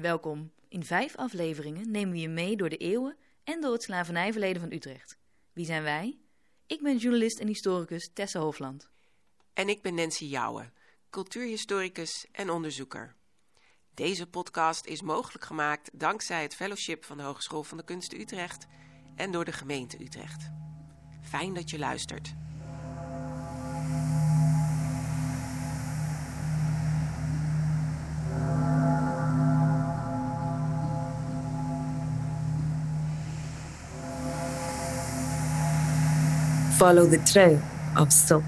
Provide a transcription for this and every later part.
Welkom. In vijf afleveringen nemen we je mee door de eeuwen en door het slavernijverleden van Utrecht. Wie zijn wij? Ik ben journalist en historicus Tessa Hofland. En ik ben Nancy Jouwe, cultuurhistoricus en onderzoeker. Deze podcast is mogelijk gemaakt dankzij het fellowship van de Hogeschool van de Kunsten Utrecht en door de gemeente Utrecht. Fijn dat je luistert. Follow the trail of silk,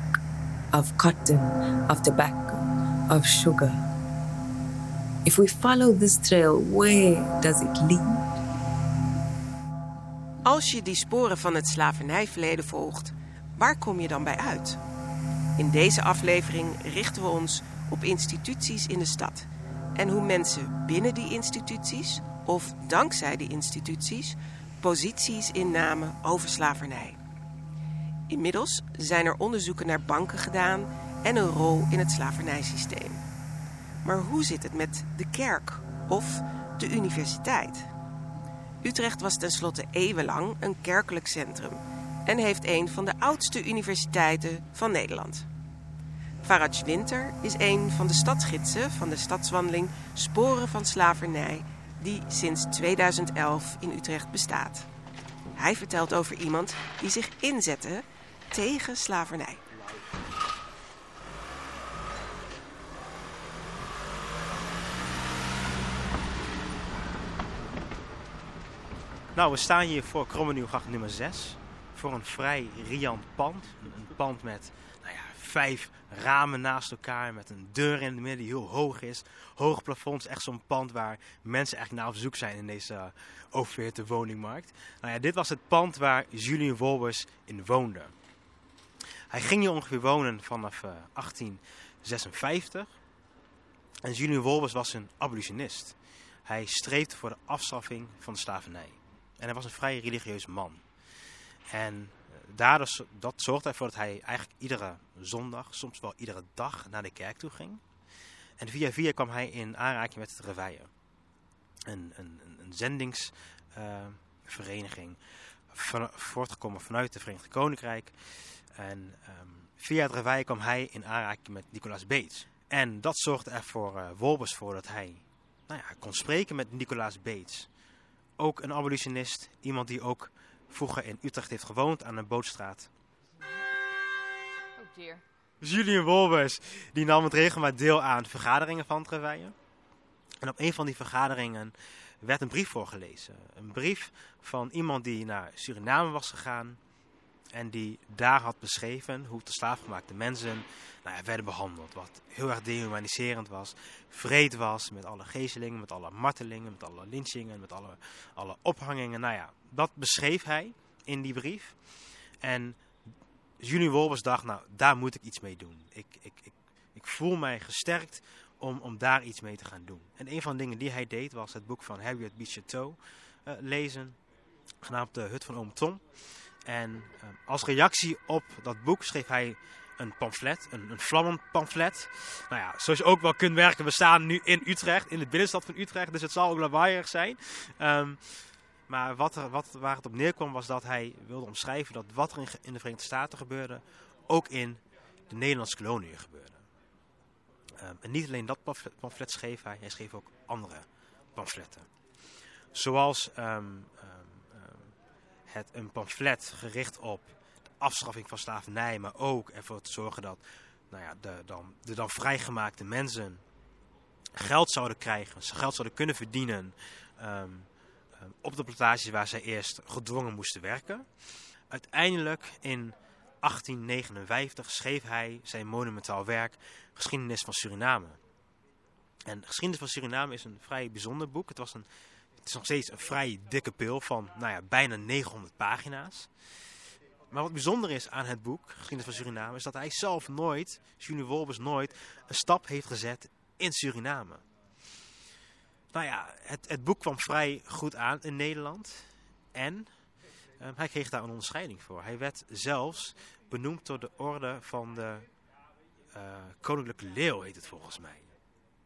of cotton, of tobacco, of sugar. If we follow this trail, where does it lead? Als je die sporen van het slavernijverleden volgt, waar kom je dan bij uit? In deze aflevering richten we ons op instituties in de stad en hoe mensen binnen die instituties of dankzij die instituties posities innamen over slavernij. Inmiddels zijn er onderzoeken naar banken gedaan en een rol in het slavernijsysteem. Maar hoe zit het met de kerk of de universiteit? Utrecht was tenslotte eeuwenlang een kerkelijk centrum en heeft een van de oudste universiteiten van Nederland. Faraj Winter is een van de stadsgidsen van de stadswandeling Sporen van Slavernij, die sinds 2011 in Utrecht bestaat. Hij vertelt over iemand die zich inzette tegen slavernij. Nou, we staan hier voor Krommenieuwgracht nummer 6. Voor een vrij riant pand. Een pand met nou ja, vijf ramen naast elkaar. Met een deur in het midden die heel hoog is. Hoog plafonds. Echt zo'n pand waar mensen eigenlijk naar op zoek zijn in deze uh, oververhitte woningmarkt. Nou ja, dit was het pand waar Julian Wolbers in woonde. Hij ging hier ongeveer wonen vanaf uh, 1856. En Julian Wolbers was een abolitionist. Hij streefde voor de afschaffing van de slavernij. En hij was een vrij religieus man. En daardoor, dat zorgde ervoor dat hij eigenlijk iedere zondag, soms wel iedere dag, naar de kerk toe ging. En via via kwam hij in aanraking met het Reveille. Een, een, een zendingsvereniging, uh, voortgekomen vanuit het Verenigd Koninkrijk. En um, via het Reveille kwam hij in aanraking met Nicolaas Beets. En dat zorgde er voor uh, Wolbers voor dat hij nou ja, kon spreken met Nicolaas Beets ook een abolitionist. Iemand die ook vroeger in Utrecht heeft gewoond aan een bootstraat. Oh dear. Julian Wolbers die nam het regelmatig deel aan vergaderingen van Treveille. En op een van die vergaderingen werd een brief voorgelezen. Een brief van iemand die naar Suriname was gegaan. En die daar had beschreven hoe de slaafgemaakte mensen nou ja, werden behandeld. Wat heel erg dehumaniserend was. Vreed was met alle gezelingen, met alle martelingen, met alle lynchingen, met alle, alle ophangingen. Nou ja, dat beschreef hij in die brief. En Julian Wolbers dacht, nou daar moet ik iets mee doen. Ik, ik, ik, ik voel mij gesterkt om, om daar iets mee te gaan doen. En een van de dingen die hij deed was het boek van Harriet B. Chateau uh, lezen. Genaamd De Hut van Oom Tom. En uh, als reactie op dat boek schreef hij een pamflet, een, een vlammend pamflet. Nou ja, zoals je ook wel kunt merken, we staan nu in Utrecht, in de binnenstad van Utrecht, dus het zal ook lawaaierig zijn. Um, maar wat er, wat, waar het op neerkwam was dat hij wilde omschrijven dat wat er in, de Verenigde Staten gebeurde, ook in de Nederlandse koloniën gebeurde. Um, en niet alleen dat pamflet schreef hij, hij schreef ook andere pamfletten. Zoals het een pamflet gericht op de afschaffing van slavernij, maar ook ervoor te zorgen dat nou ja, de, dan, de dan vrijgemaakte mensen geld zouden krijgen, ze geld zouden kunnen verdienen um, um, op de plantages waar zij eerst gedwongen moesten werken. Uiteindelijk in 1859 schreef hij zijn monumentaal werk Geschiedenis van Suriname. En Geschiedenis van Suriname is een vrij bijzonder boek. Het was een het is nog steeds een vrij dikke pil van nou ja, bijna 900 pagina's. Maar wat bijzonder is aan het boek, Geschiedenis van Suriname, is dat hij zelf nooit, Julian Wolbers nooit, een stap heeft gezet in Suriname. Nou ja, het, het boek kwam vrij goed aan in Nederland. En uh, hij kreeg daar een onderscheiding voor. Hij werd zelfs benoemd door de orde van de uh, Koninklijke Leeuw, heet het volgens mij.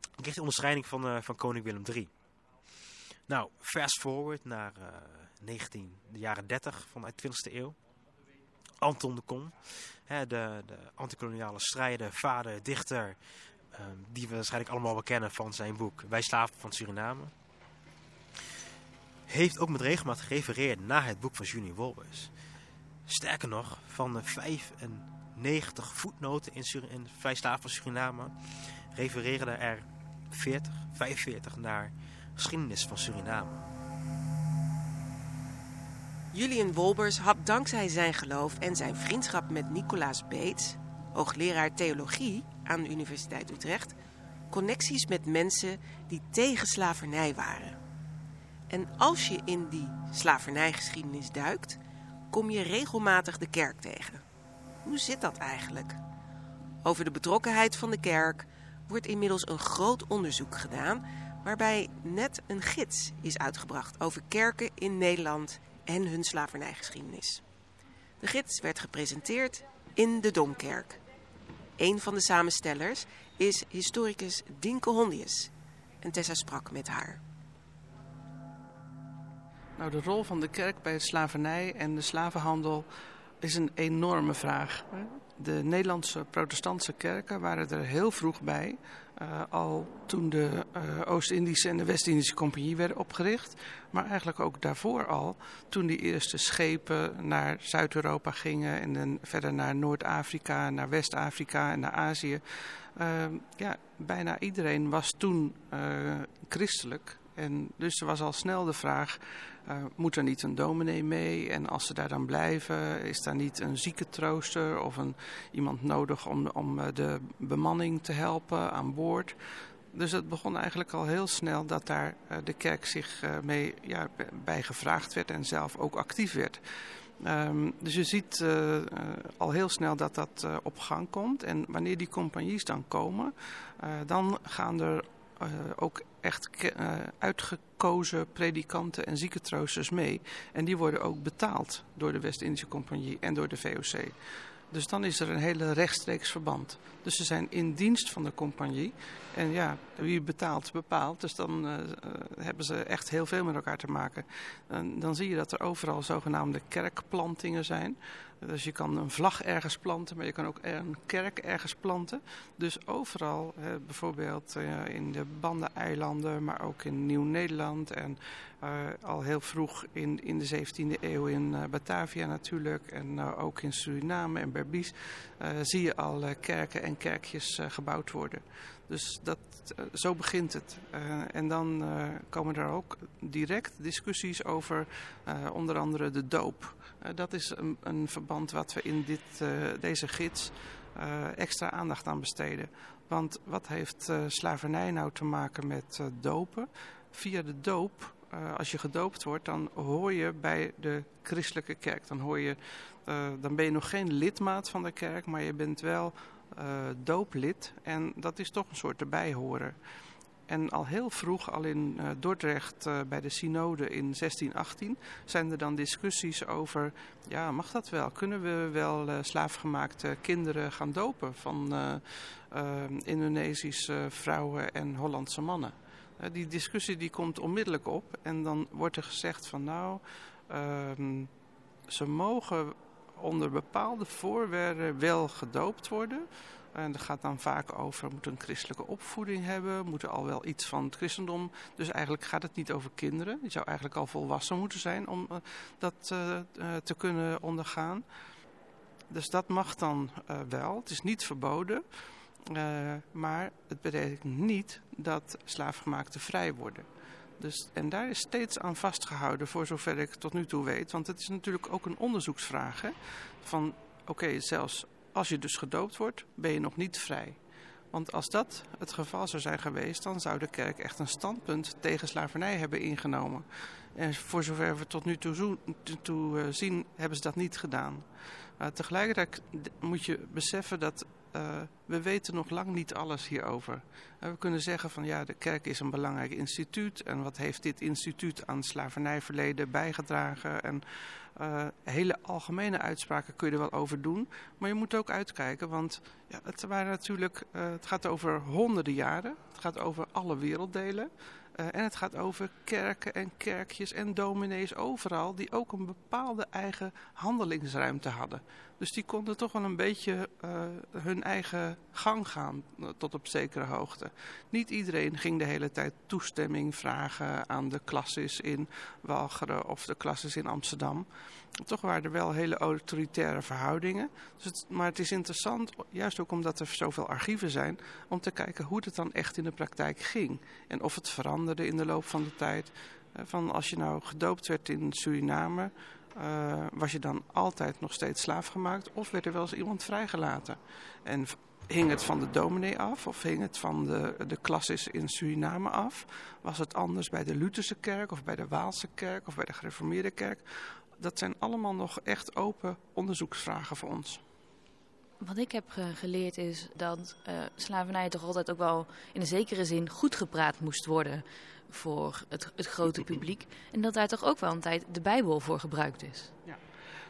Hij kreeg de onderscheiding van, uh, van koning Willem III. Nou, fast forward naar uh, 19, de jaren 30 van de 20e eeuw. Anton de Kom, hè, de, de antikoloniale strijder, vader, dichter, um, die we waarschijnlijk allemaal wel kennen van zijn boek Wij slaven van Suriname. Heeft ook met regelmaat gerefereerd naar het boek van Junior Wolbers. Sterker nog, van de 95 voetnoten in, in Wij slaven van Suriname refereren er 40, 45 naar geschiedenis van Suriname. Julian Wolbers had dankzij zijn geloof en zijn vriendschap met Nicolaas Beets, hoogleraar theologie aan de Universiteit Utrecht, connecties met mensen die tegen slavernij waren. En als je in die slavernijgeschiedenis duikt, kom je regelmatig de kerk tegen. Hoe zit dat eigenlijk? Over de betrokkenheid van de kerk wordt inmiddels een groot onderzoek gedaan, waarbij net een gids is uitgebracht over kerken in Nederland en hun slavernijgeschiedenis. De gids werd gepresenteerd in de Domkerk. Een van de samenstellers is historicus Dinke Hondius. En Tessa sprak met haar. Nou, de rol van de kerk bij slavernij en de slavenhandel is een enorme vraag. De Nederlandse protestantse kerken waren er heel vroeg bij. Uh, al toen de uh, Oost-Indische en de West-Indische Compagnie werden opgericht. Maar eigenlijk ook daarvoor al, toen die eerste schepen naar Zuid-Europa gingen en dan verder naar Noord-Afrika, naar West-Afrika en naar Azië. Uh, ja, bijna iedereen was toen christelijk. En dus er was al snel de vraag, uh, moet er niet een dominee mee? En als ze daar dan blijven, is daar niet een ziekentrooster of een, iemand nodig om, om uh, de bemanning te helpen aan boord? Dus het begon eigenlijk al heel snel dat daar uh, de kerk zich mee ja, bij gevraagd werd en zelf ook actief werd. Um, dus je ziet uh, uh, al heel snel dat dat uh, op gang komt. En wanneer die compagnies dan komen, dan gaan er ook echt uitgekozen predikanten en ziekentroosters mee. En die worden ook betaald door de West-Indische Compagnie en door de VOC. Dus dan is er een hele rechtstreeks verband. Dus ze zijn in dienst van de compagnie. En ja, wie betaalt, bepaalt. Dus dan uh, hebben ze echt heel veel met elkaar te maken. En dan zie je dat er overal zogenaamde kerkplantingen zijn. Dus je kan een vlag ergens planten, maar je kan ook een kerk ergens planten. Dus overal, bijvoorbeeld uh, in de Bandeneilanden, maar ook in Nieuw-Nederland en uh, al heel vroeg in, in de 17e eeuw in uh, Batavia natuurlijk en ook in Suriname en Berbice zie je al kerken en kerkjes gebouwd worden. Dus dat, uh, zo begint het. Uh, en dan uh, komen er ook direct discussies over onder andere de doop. dat is een, een, verband wat we in dit, deze gids extra aandacht aan besteden. Want wat heeft slavernij nou te maken met dopen? Via de doop, als je gedoopt wordt, dan hoor je bij de christelijke kerk. Dan, hoor je, dan ben je nog geen lidmaat van de kerk, maar je bent wel dooplid. En dat is toch een soort erbij horen. En al heel vroeg, al in uh, Dordrecht uh, bij de synode in 1618, zijn er dan discussies over, ja mag dat wel? Kunnen we wel slaafgemaakte kinderen gaan dopen van Indonesische vrouwen en Hollandse mannen? die discussie die komt onmiddellijk op en dan wordt er gezegd van nou, ehm, ze mogen onder bepaalde voorwaarden wel gedoopt worden. En dat gaat dan vaak over, moet een christelijke opvoeding hebben, moeten al wel iets van het christendom. Dus eigenlijk gaat het niet over kinderen. Die zou eigenlijk al volwassen moeten zijn om uh, dat uh, uh, te kunnen ondergaan. Dus dat mag dan wel. Het is niet verboden. maar het betekent niet dat slaafgemaakten vrij worden. Dus, en daar is steeds aan vastgehouden, voor zover ik tot nu toe weet. Want het is natuurlijk ook een onderzoeksvraag. Hè? Van, oké, zelfs als je dus gedoopt wordt, ben je nog niet vrij. Want als dat het geval zou zijn geweest, dan zou de kerk echt een standpunt tegen slavernij hebben ingenomen. En voor zover we tot nu toe, toe uh, zien, hebben ze dat niet gedaan. Uh, tegelijkertijd moet je beseffen dat uh, we weten nog lang niet alles hierover. We kunnen zeggen van ja, de kerk is een belangrijk instituut. En wat heeft dit instituut aan slavernijverleden bijgedragen? En uh, hele algemene uitspraken kun je er wel over doen. Maar je moet ook uitkijken, want ja, het, waren natuurlijk, het gaat over honderden jaren. Het gaat over alle werelddelen. En het gaat over kerken en kerkjes en dominees overal die ook een bepaalde eigen handelingsruimte hadden. Dus die konden toch wel een beetje uh, hun eigen gang gaan uh, tot op zekere hoogte. Niet iedereen ging de hele tijd toestemming vragen aan de klasses in Walcheren of de klasses in Amsterdam. Toch waren er wel hele autoritaire verhoudingen. Dus maar het is interessant, juist ook omdat er zoveel archieven zijn, om te kijken hoe het dan echt in de praktijk ging. En of het veranderde in de loop van de tijd. Uh, van als je nou gedoopt werd in Suriname, uh, was je dan altijd nog steeds slaaf gemaakt of werd er wel eens iemand vrijgelaten? En hing het van de dominee af of hing het van de, de klasses in Suriname af? Was het anders bij de Lutherse kerk of bij de Waalse kerk of bij de gereformeerde kerk? Dat zijn allemaal nog echt open onderzoeksvragen voor ons. Wat ik heb geleerd is dat uh, slavernij toch altijd ook wel in een zekere zin goed gepraat moest worden voor het, het grote publiek. En dat daar toch ook wel een tijd de Bijbel voor gebruikt is. Ja.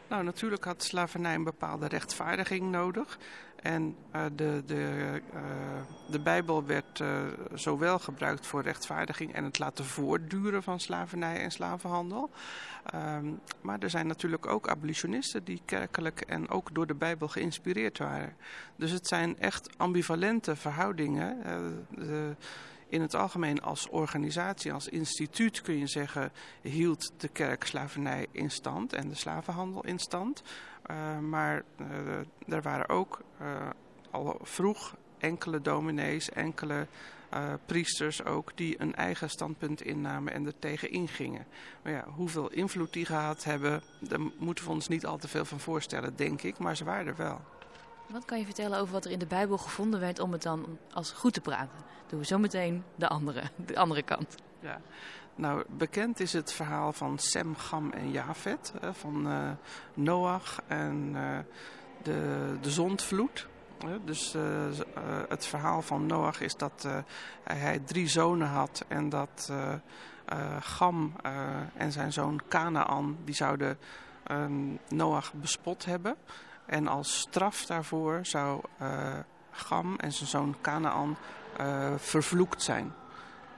Nou, natuurlijk had slavernij een bepaalde rechtvaardiging nodig. En uh, de, de, uh, de Bijbel werd uh, zowel gebruikt voor rechtvaardiging en het laten voortduren van slavernij en slavenhandel. Um, maar er zijn natuurlijk ook abolitionisten die kerkelijk en ook door de Bijbel geïnspireerd waren. Dus het zijn echt ambivalente verhoudingen. De, in het algemeen als organisatie, als instituut kun je zeggen, hield de kerk slavernij in stand en de slavenhandel in stand. Uh, maar uh, er waren ook uh, al vroeg enkele dominees, enkele priesters ook, die een eigen standpunt innamen en er tegen ingingen. Maar ja, hoeveel invloed die gehad hebben, daar moeten we ons niet al te veel van voorstellen, denk ik, maar ze waren er wel. Wat kan je vertellen over wat er in de Bijbel gevonden werd om het dan als goed te praten? Doen we zo meteen de andere, de andere kant. Ja, nou bekend is het verhaal van Sem, Gam en Jafet, van uh, Noach en uh, de, de zondvloed. Dus uh, het verhaal van Noach is dat hij drie zonen had en dat Gam en zijn zoon Canaan, die zouden Noach bespot hebben. En als straf daarvoor zou uh, Gam en zijn zoon Canaan uh, vervloekt zijn.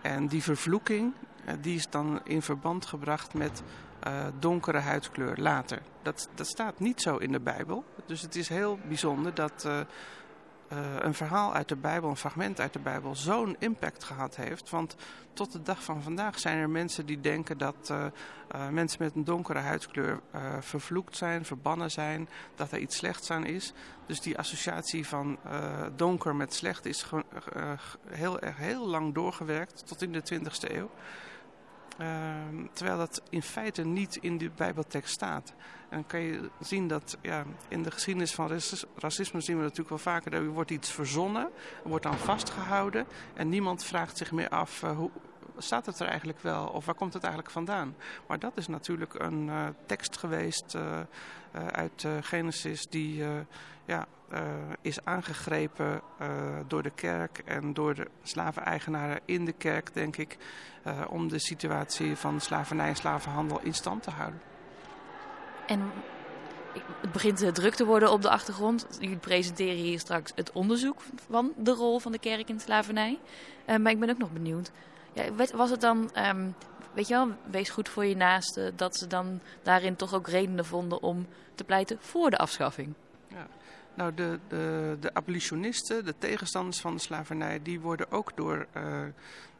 En die vervloeking uh, die is dan in verband gebracht met donkere huidkleur later. Dat, dat staat niet zo in de Bijbel. Dus het is heel bijzonder dat een verhaal uit de Bijbel, een fragment uit de Bijbel, zo'n impact gehad heeft. Want tot de dag van vandaag zijn er mensen die denken dat uh, uh, mensen met een donkere huidskleur vervloekt zijn, verbannen zijn, dat er iets slechts aan is. Dus die associatie van donker met slecht is heel, heel lang doorgewerkt tot in de 20e eeuw. Uh, terwijl dat in feite niet in de Bijbeltekst staat. En dan kan je zien dat ja, in de geschiedenis van racisme zien we natuurlijk wel vaker dat er wordt iets verzonnen, wordt dan vastgehouden en niemand vraagt zich meer af uh, hoe, staat het er eigenlijk wel of waar komt het eigenlijk vandaan. Maar dat is natuurlijk een uh, tekst geweest uh, uh, uit Genesis die ja, is aangegrepen door de kerk en door de slaveneigenaren in de kerk, denk ik, om de situatie van slavernij en slavenhandel in stand te houden. En het begint druk te worden op de achtergrond. Jullie presenteren hier straks het onderzoek van de rol van de kerk in de slavernij. Uh, maar ik ben ook nog benieuwd. Ja, was het dan, um, weet je wel, wees goed voor je naasten, dat ze dan daarin toch ook redenen vonden om te pleiten voor de afschaffing? Ja. Nou, de, de, de abolitionisten, de tegenstanders van de slavernij, die worden ook door uh,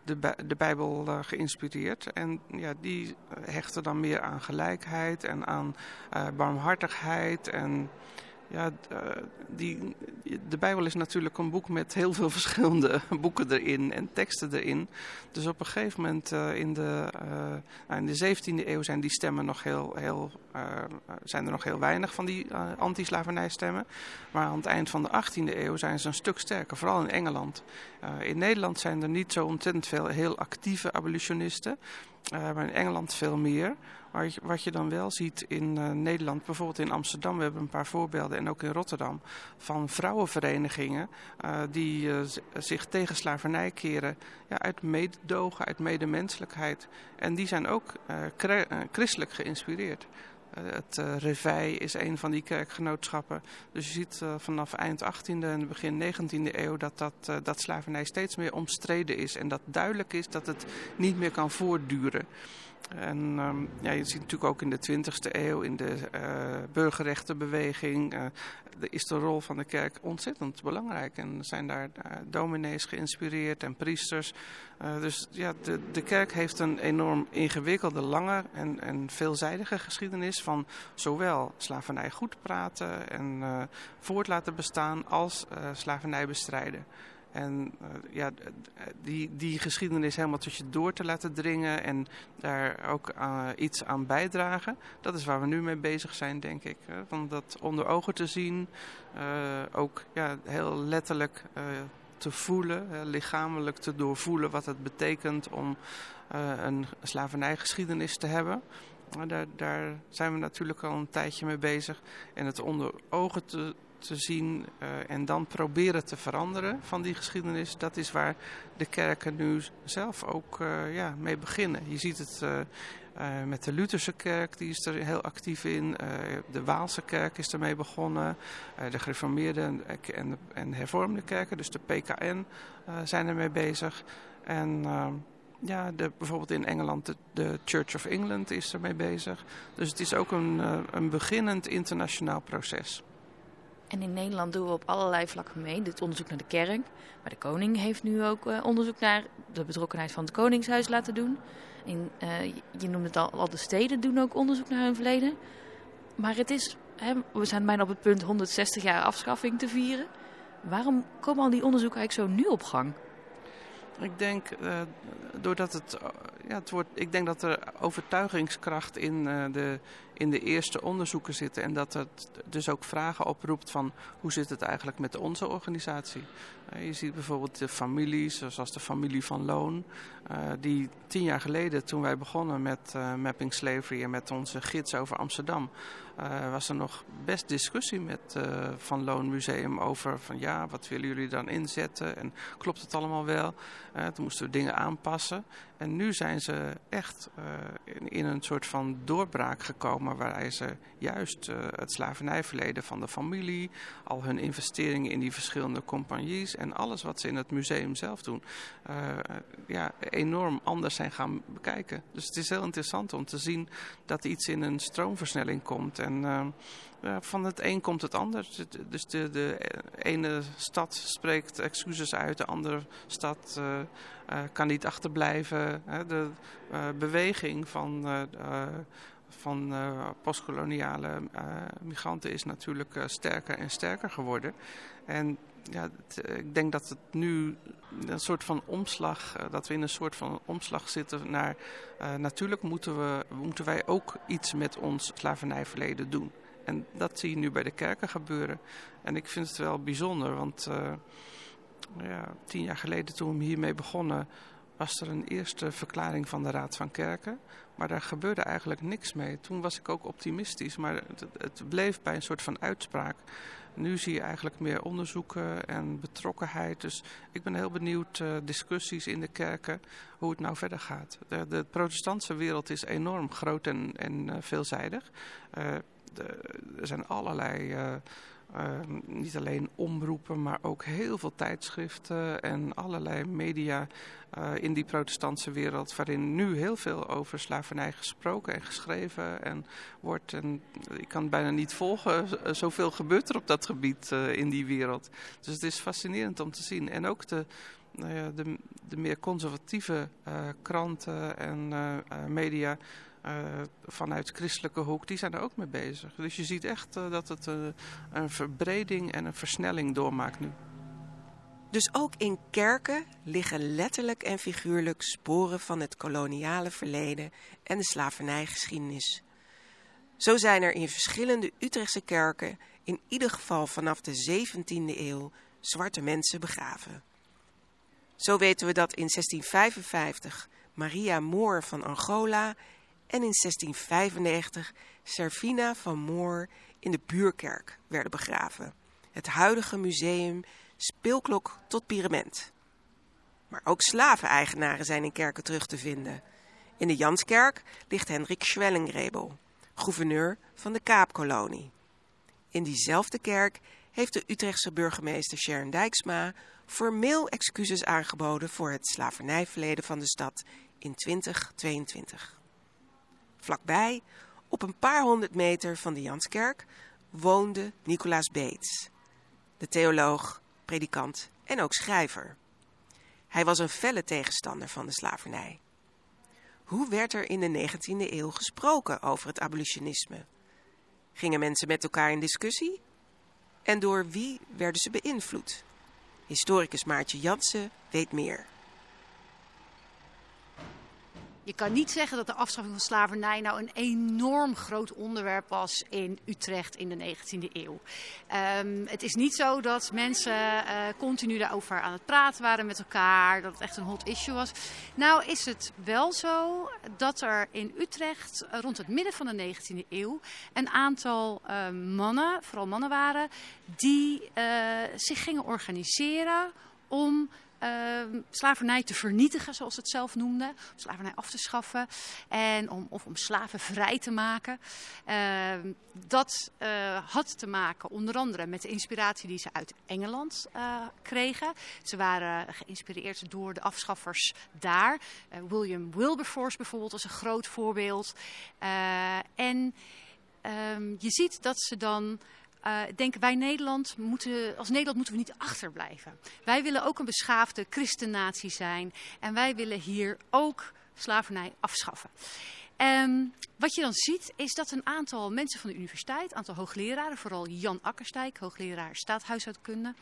de, de Bijbel uh, geïnspireerd. En ja, die hechten dan meer aan gelijkheid en aan uh, barmhartigheid en ja, die, de Bijbel is natuurlijk een boek met heel veel verschillende boeken erin en teksten erin. Dus op een gegeven moment uh, in, de, uh, in de 17e eeuw zijn die stemmen nog heel, heel, zijn er nog heel weinig van die anti-slavernijstemmen. Maar aan het eind van de 18e eeuw zijn ze een stuk sterker, vooral in Engeland. in Nederland zijn er niet zo ontzettend veel heel actieve abolitionisten. Maar in Engeland veel meer. Maar wat je dan wel ziet in uh, Nederland, bijvoorbeeld in Amsterdam, we hebben een paar voorbeelden en ook in Rotterdam, van vrouwenverenigingen uh, die zich tegen slavernij keren ja, uit mededogen, uit medemenselijkheid. En die zijn ook christelijk geïnspireerd. het Reveil is een van die kerkgenootschappen. Dus je ziet vanaf eind 18e en begin 19e eeuw dat, dat, uh, dat slavernij steeds meer omstreden is. En dat duidelijk is dat het niet meer kan voortduren. En um, ja, je ziet natuurlijk ook in de 20e eeuw, in de burgerrechtenbeweging, is de rol van de kerk ontzettend belangrijk. En zijn daar dominees geïnspireerd en priesters. dus ja, de, de kerk heeft een enorm ingewikkelde, lange en, en veelzijdige geschiedenis van zowel slavernij goed praten en voort laten bestaan als slavernij bestrijden. En uh, ja, die, die geschiedenis helemaal tussen door te laten dringen en daar ook uh, iets aan bijdragen, dat is waar we nu mee bezig zijn, denk ik. Hè? Van dat onder ogen te zien, uh, ook ja, heel letterlijk te voelen, lichamelijk te doorvoelen wat het betekent om een slavernijgeschiedenis te hebben. Daar, daar, zijn we natuurlijk al een tijdje mee bezig. En het onder ogen te, te zien uh, en dan proberen te veranderen van die geschiedenis. Dat is waar de kerken nu zelf ook uh, ja, mee beginnen. Je ziet het uh, met de Lutherse kerk, die is er heel actief in. de Waalse kerk is ermee begonnen. de gereformeerde en, en, hervormde kerken, dus de PKN, zijn ermee bezig. En... Ja, de, bijvoorbeeld in Engeland, de, de, Church of England is ermee bezig. Dus het is ook een, een beginnend internationaal proces. En in Nederland doen we op allerlei vlakken mee. Dit onderzoek naar de kerk. Maar de koning heeft nu ook uh, onderzoek naar de betrokkenheid van het Koningshuis laten doen. In, uh, je noemde het al, al, de steden doen ook onderzoek naar hun verleden. Maar het is, hè, we zijn bijna op het punt 160 jaar afschaffing te vieren. Waarom komen al die onderzoeken eigenlijk zo nu op gang? Ik denk, uh, doordat het, ja, het wordt, ik denk dat er overtuigingskracht in, uh, de, in de eerste onderzoeken zit. En dat het dus ook vragen oproept van hoe zit het eigenlijk met onze organisatie. Je ziet bijvoorbeeld de families, zoals de familie van Loon. die tien jaar geleden, toen wij begonnen met Mapping Slavery en met onze gids over Amsterdam. was er nog best discussie met Van Loon Museum over van ja, wat willen jullie dan inzetten en klopt het allemaal wel? Toen moesten we dingen aanpassen. En nu zijn ze echt uh, in, een soort van doorbraak gekomen waarin ze juist uh, het slavernijverleden van de familie, al hun investeringen in die verschillende compagnies en alles wat ze in het museum zelf doen, ja, enorm anders zijn gaan bekijken. Dus het is heel interessant om te zien dat iets in een stroomversnelling komt. En van het een komt het ander. Dus de, de ene stad spreekt excuses uit, de andere stad uh, uh, kan niet achterblijven. De beweging van, van postkoloniale migranten is natuurlijk sterker en sterker geworden. En ja, ik denk dat het nu een soort van omslag, dat we in een soort van omslag zitten naar natuurlijk moeten, we, moeten wij ook iets met ons slavernijverleden doen. En dat zie je nu bij de kerken gebeuren. En ik vind het wel bijzonder, want uh, ja, tien jaar geleden toen we hiermee begonnen... was er een eerste verklaring van de Raad van Kerken. Maar daar gebeurde eigenlijk niks mee. Toen was ik ook optimistisch, maar het, het bleef bij een soort van uitspraak. Nu zie je eigenlijk meer onderzoeken en betrokkenheid. Dus ik ben heel benieuwd, uh, discussies in de kerken, hoe het nou verder gaat. De, de protestantse wereld is enorm groot en, en uh, veelzijdig. Er zijn allerlei, uh, uh, niet alleen omroepen, maar ook heel veel tijdschriften en allerlei media uh, in die protestantse wereld, waarin nu heel veel over slavernij gesproken en geschreven en wordt. En ik kan het bijna niet volgen, zoveel gebeurt er op dat gebied in die wereld. Dus het is fascinerend om te zien. En ook de, nou ja, de, de meer conservatieve kranten en media vanuit christelijke hoek, die zijn er ook mee bezig. Dus je ziet echt uh, dat het uh, een verbreding en een versnelling doormaakt nu. Dus ook in kerken liggen letterlijk en figuurlijk sporen van het koloniale verleden en de slavernijgeschiedenis. Zo zijn er in verschillende Utrechtse kerken, in ieder geval vanaf de 17e eeuw, zwarte mensen begraven. Zo weten we dat in 1655 Maria Moor van Angola en in 1695 Servina van Moor in de Buurkerk werden begraven. Het huidige museum speelklok tot pyramid. Maar ook slaveneigenaren zijn in kerken terug te vinden. In de Janskerk ligt Hendrik Schwellingrebel. gouverneur van de Kaapkolonie. In diezelfde kerk heeft de Utrechtse burgemeester Sharon Dijksma formeel excuses aangeboden voor het slavernijverleden van de stad in 2022. Vlakbij, op een paar honderd meter van de Janskerk, woonde Nicolaas Beets, de theoloog, predikant en ook schrijver. Hij was een felle tegenstander van de slavernij. Hoe werd er in de 19e eeuw gesproken over het abolitionisme? Gingen mensen met elkaar in discussie? En door wie werden ze beïnvloed? Historicus Maartje Jansen weet meer. Je kan niet zeggen dat de afschaffing van slavernij nou een enorm groot onderwerp was in Utrecht in de 19e eeuw. Um, het is niet zo dat mensen uh, continu daarover aan het praten waren met elkaar, dat het echt een hot issue was. Nou is het wel zo dat er in Utrecht rond het midden van de 19e eeuw een aantal uh, mannen, vooral mannen waren, die zich gingen organiseren om uh, slavernij te vernietigen, zoals het zelf noemde. Om slavernij af te schaffen en om, of om slaven vrij te maken. Uh, dat uh, had te maken onder andere met de inspiratie die ze uit Engeland uh, kregen. Ze waren geïnspireerd door de afschaffers daar. Uh, William Wilberforce bijvoorbeeld was een groot voorbeeld. en um, je ziet dat ze dan uh, denken wij Nederland moeten, als Nederland moeten we niet achterblijven. Wij willen ook een beschaafde christennatie zijn. En wij willen hier ook slavernij afschaffen. Um, wat je dan ziet is dat een aantal mensen van de universiteit, een aantal hoogleraren, vooral Jan Akkerstijk, hoogleraar staathuishoudkunde,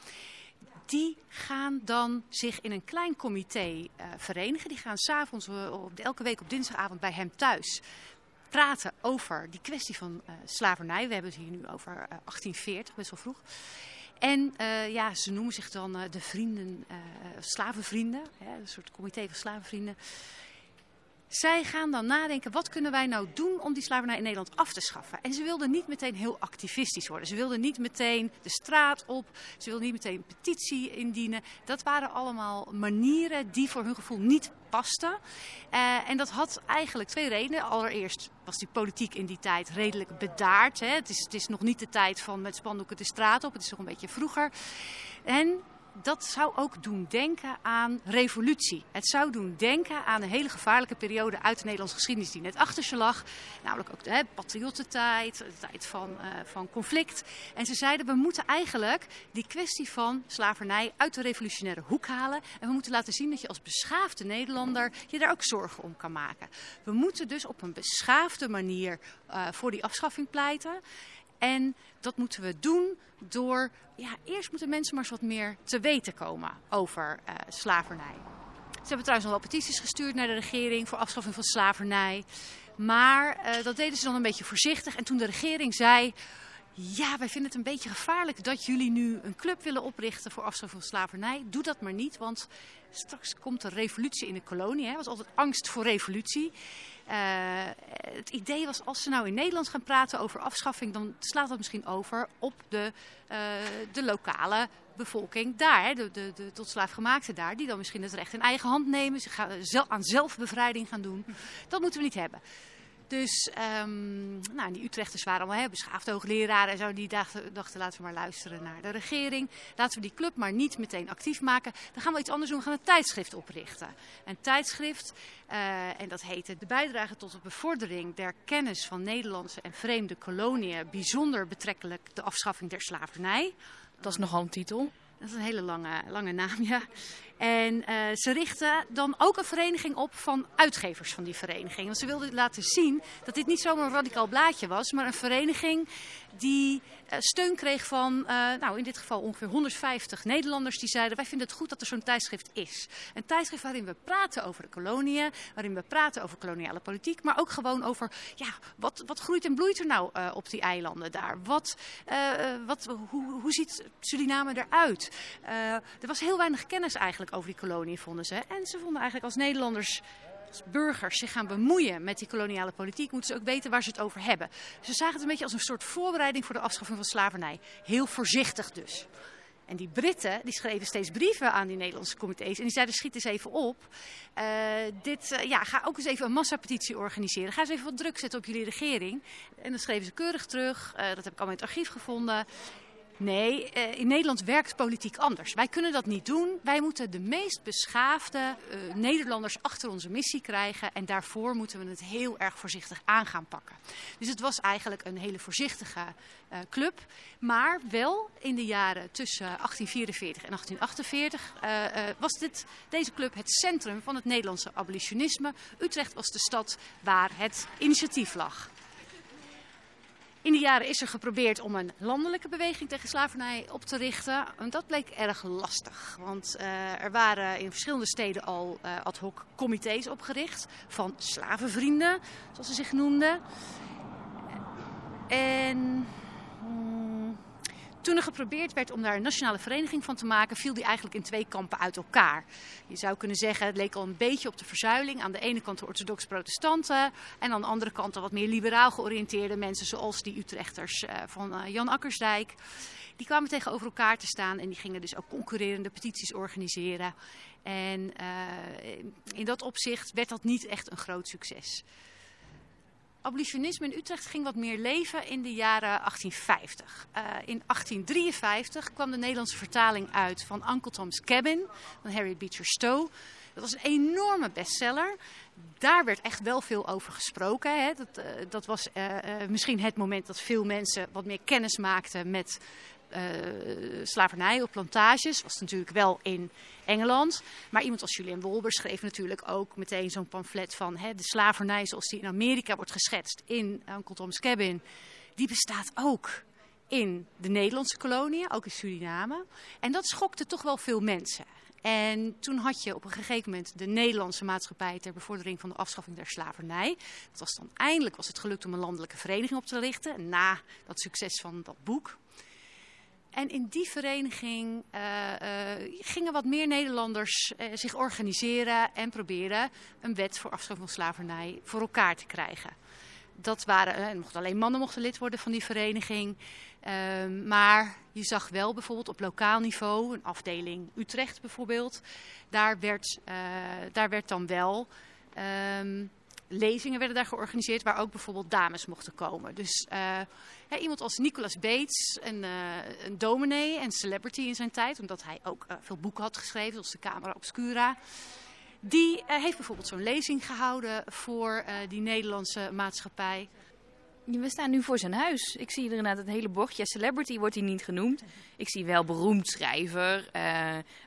die gaan dan zich in een klein comité uh, verenigen. Die gaan s'avonds, uh, elke week op dinsdagavond bij hem thuis praten over die kwestie van uh, slavernij. We hebben het hier nu over uh, 1840, best wel vroeg. En uh, ja, ze noemen zich dan de vrienden, slavenvrienden, hè, een soort comité van slavenvrienden. Zij gaan dan nadenken, wat kunnen wij nou doen om die slavernij in Nederland af te schaffen? En ze wilden niet meteen heel activistisch worden. Ze wilden niet meteen de straat op. Ze wilden niet meteen een petitie indienen. Dat waren allemaal manieren die voor hun gevoel niet pasten. Uh, en dat had eigenlijk twee redenen. Allereerst was die politiek in die tijd redelijk bedaard. Hè. Het, is, het is nog niet de tijd van met spandoeken de straat op. Het is nog een beetje vroeger. En dat zou ook doen denken aan revolutie. Het zou doen denken aan een hele gevaarlijke periode uit de Nederlandse geschiedenis die net achter je lag. Namelijk ook de patriottentijd, de tijd van, uh, van conflict. En ze zeiden we moeten eigenlijk die kwestie van slavernij uit de revolutionaire hoek halen. En we moeten laten zien dat je als beschaafde Nederlander je daar ook zorgen om kan maken. We moeten dus op een beschaafde manier uh, voor die afschaffing pleiten. En dat moeten we doen door, ja, eerst moeten mensen maar eens wat meer te weten komen over uh, slavernij. Ze hebben trouwens nog wel petities gestuurd naar de regering voor afschaffing van slavernij. Maar uh, dat deden ze dan een beetje voorzichtig. En toen de regering zei, ja, wij vinden het een beetje gevaarlijk dat jullie nu een club willen oprichten voor afschaffing van slavernij. Doe dat maar niet, want straks komt er revolutie in de kolonie. Er was altijd angst voor revolutie. Uh, het idee was, als ze nou in Nederland gaan praten over afschaffing, dan slaat dat misschien over op de, uh, de lokale bevolking daar, de, de, de tot slaafgemaakten daar, die dan misschien het recht in eigen hand nemen, ze gaan aan zelfbevrijding gaan doen. Dat moeten we niet hebben. Dus um, nou, die Utrechters waren allemaal hè, beschaafde hoogleraren en zo. Die dachten, dachten, laten we maar luisteren naar de regering. Laten we die club maar niet meteen actief maken. Dan gaan we iets anders doen. We gaan een tijdschrift oprichten. Een tijdschrift, uh, en dat heette De bijdrage tot de bevordering der kennis van Nederlandse en vreemde koloniën. Bijzonder betrekkelijk de afschaffing der slavernij. Dat is nogal een titel. Dat is een hele lange, lange naam, ja. En uh, ze richten dan ook een vereniging op van uitgevers van die vereniging. Want ze wilden laten zien dat dit niet zomaar een radicaal blaadje was, maar een vereniging die uh, steun kreeg van, uh, nou in dit geval ongeveer 150 Nederlanders die zeiden wij vinden het goed dat er zo'n tijdschrift is. Een tijdschrift waarin we praten over de koloniën, waarin we praten over koloniale politiek, maar ook gewoon over, ja, wat, wat groeit en bloeit er nou op die eilanden daar? Wat, wat, hoe, hoe ziet Suriname eruit? er was heel weinig kennis eigenlijk over die kolonie, vonden ze. En ze vonden eigenlijk als Nederlanders als burgers zich gaan bemoeien met die koloniale politiek, moeten ze ook weten waar ze het over hebben. Ze zagen het een beetje als een soort voorbereiding voor de afschaffing van slavernij. Heel voorzichtig dus. En die Britten die schreven steeds brieven aan die Nederlandse comité's. En die zeiden, schiet eens even op. Uh, dit, uh, ja, ga ook eens even een massapetitie organiseren. Ga eens even wat druk zetten op jullie regering. En dan schreven ze keurig terug. Uh, dat heb ik allemaal in het archief gevonden. Nee, eh, in Nederland werkt politiek anders. Wij kunnen dat niet doen. Wij moeten de meest beschaafde uh, Nederlanders achter onze missie krijgen. En daarvoor moeten we het heel erg voorzichtig aan gaan pakken. Dus het was eigenlijk een hele voorzichtige uh, club. Maar wel in de jaren tussen 1844 en 1848 was dit, deze club het centrum van het Nederlandse abolitionisme. Utrecht was de stad waar het initiatief lag. In die jaren is er geprobeerd om een landelijke beweging tegen slavernij op te richten. En dat bleek erg lastig. Want uh, er waren in verschillende steden al uh, ad hoc comité's opgericht. Van slavenvrienden, zoals ze zich noemden. En toen er geprobeerd werd om daar een nationale vereniging van te maken, viel die eigenlijk in twee kampen uit elkaar. Je zou kunnen zeggen, het leek al een beetje op de verzuiling. Aan de ene kant de orthodox-protestanten en aan de andere kant de wat meer liberaal georiënteerde mensen, zoals die Utrechters uh, van uh, Jan Akkersdijk. Die kwamen tegenover elkaar te staan en die gingen dus ook concurrerende petities organiseren. En uh, in dat opzicht werd dat niet echt een groot succes. Abolitionisme in Utrecht ging wat meer leven in de jaren 1850. Uh, in 1853 kwam de Nederlandse vertaling uit van Uncle Tom's Cabin van Harriet Beecher Stowe. Dat was een enorme bestseller. Daar werd echt wel veel over gesproken. Hè. Dat, uh, dat was uh, misschien het moment dat veel mensen wat meer kennis maakten met slavernij op plantages. Was natuurlijk wel in Engeland. Maar iemand als Julian Wolber schreef natuurlijk ook meteen zo'n pamflet van hè, de slavernij zoals die in Amerika wordt geschetst in Uncle Tom's Cabin. Die bestaat ook in de Nederlandse koloniën, ook in Suriname. En dat schokte toch wel veel mensen. En toen had je op een gegeven moment de Nederlandse maatschappij ter bevordering van de afschaffing der slavernij. Dat was dan eindelijk was het gelukt om een landelijke vereniging op te richten. Na dat succes van dat boek. En in die vereniging uh, uh, gingen wat meer Nederlanders uh, zich organiseren en proberen een wet voor afschaffing van slavernij voor elkaar te krijgen. Dat waren, mochten alleen mannen mochten lid worden van die vereniging. Uh, maar je zag wel bijvoorbeeld op lokaal niveau, een afdeling Utrecht bijvoorbeeld, daar werd, daar werd dan wel um, lezingen werden daar georganiseerd waar ook bijvoorbeeld dames mochten komen. Dus ja, iemand als Nicolas Bates, een, uh, een dominee en celebrity in zijn tijd, omdat hij ook uh, veel boeken had geschreven, zoals de Camera Obscura. Die heeft bijvoorbeeld zo'n lezing gehouden voor die Nederlandse maatschappij. We staan nu voor zijn huis. Ik zie er inderdaad het hele bordje. Celebrity wordt hij niet genoemd. Ik zie wel beroemd schrijver,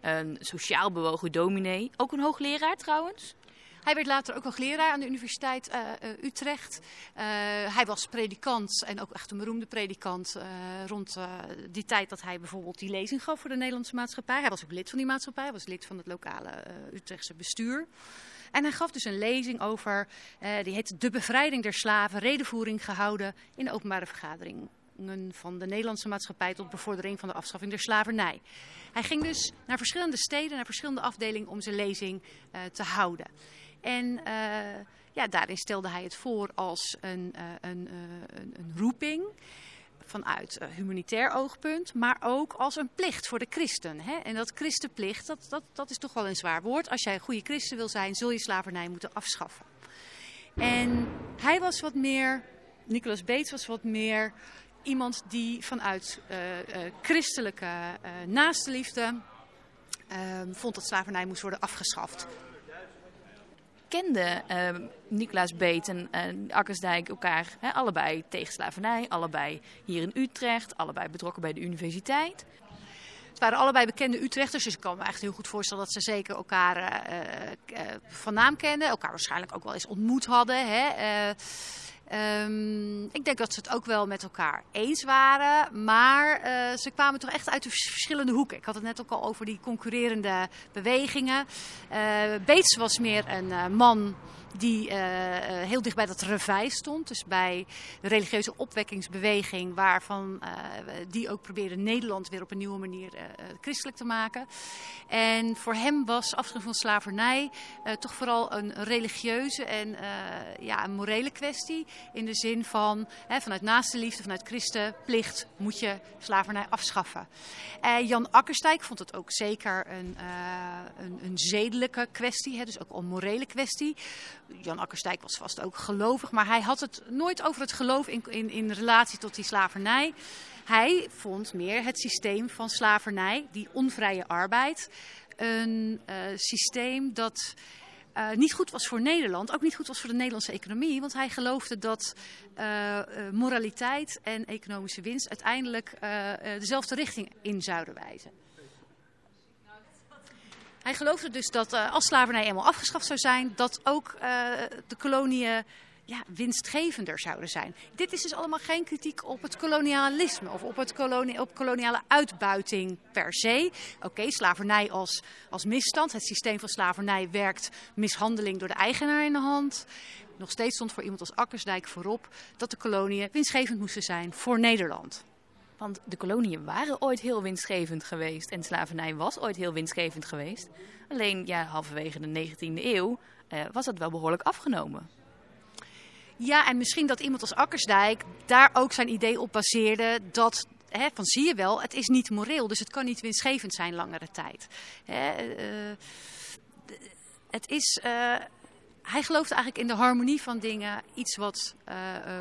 een sociaal bewogen dominee. Ook een hoogleraar trouwens. Hij werd later ook hoogleraar aan de Universiteit uh, uh, Utrecht. Uh, hij was predikant en ook echt een beroemde predikant rond die tijd dat hij bijvoorbeeld die lezing gaf voor de Nederlandse maatschappij. Hij was ook lid van die maatschappij, hij was lid van het lokale Utrechtse bestuur. En hij gaf dus een lezing over, die heet De bevrijding der slaven, redenvoering gehouden in openbare vergadering van de Nederlandse maatschappij tot bevordering van de afschaffing der slavernij. Hij ging dus naar verschillende steden, naar verschillende afdelingen om zijn lezing te houden. En uh, ja, daarin stelde hij het voor als een, uh, een, een, een roeping vanuit humanitair oogpunt, maar ook als een plicht voor de christen. Hè? En dat christenplicht, dat, dat, dat is toch wel een zwaar woord. Als jij een goede christen wil zijn, zul je slavernij moeten afschaffen. En hij was wat meer, Nicolas Bates was wat meer iemand die vanuit christelijke uh, naastenliefde vond dat slavernij moest worden afgeschaft kenden uh, Nicolaas Beet en uh, Akkersdijk elkaar hè, allebei tegen slavernij, allebei hier in Utrecht, allebei betrokken bij de universiteit. Het waren allebei bekende Utrechters, dus ik kan me echt heel goed voorstellen dat ze zeker elkaar uh, van naam kenden. Elkaar waarschijnlijk ook wel eens ontmoet hadden. Hè. Um, ik denk dat ze het ook wel met elkaar eens waren. Maar uh, ze kwamen toch echt uit de verschillende hoeken. Ik had het net ook al over die concurrerende bewegingen. Uh, was meer een uh, man die uh, heel dicht bij dat revij stond. Dus bij de religieuze opwekkingsbeweging, waarvan uh, die ook probeerde Nederland weer op een nieuwe manier christelijk te maken. En voor hem was afschaffing van slavernij toch vooral een religieuze en ja, een morele kwestie. In de zin van hè, vanuit naaste liefde, vanuit christenplicht moet je slavernij afschaffen. Jan Akkerstijk vond het ook zeker een, een, een zedelijke kwestie, hè, dus ook een morele kwestie. Jan Akkerstijk was vast ook gelovig, maar hij had het nooit over het geloof in, in, in relatie tot die slavernij. Hij vond meer het systeem van slavernij, die onvrije arbeid, een uh, systeem dat uh, niet goed was voor Nederland, ook niet goed was voor de Nederlandse economie. Want hij geloofde dat uh, moraliteit en economische winst uiteindelijk dezelfde richting in zouden wijzen. Hij geloofde dus dat uh, als slavernij eenmaal afgeschaft zou zijn, dat ook uh, de koloniën ja, winstgevender zouden zijn. Dit is dus allemaal geen kritiek op het kolonialisme of op, het op koloniale uitbuiting per se. Oké, slavernij als, als misstand. Het systeem van slavernij werkt mishandeling door de eigenaar in de hand. Nog steeds stond voor iemand als Akkersdijk voorop dat de koloniën winstgevend moesten zijn voor Nederland. Want de koloniën waren ooit heel winstgevend geweest en slavernij was ooit heel winstgevend geweest. Alleen ja, halverwege de 19e eeuw uh, was dat wel behoorlijk afgenomen. Ja, en misschien dat iemand als Akkersdijk daar ook zijn idee op baseerde dat He, van zie je wel, het is niet moreel, dus het kan niet winstgevend zijn langere tijd. He, uh, het is, uh, hij gelooft eigenlijk in de harmonie van dingen. Iets wat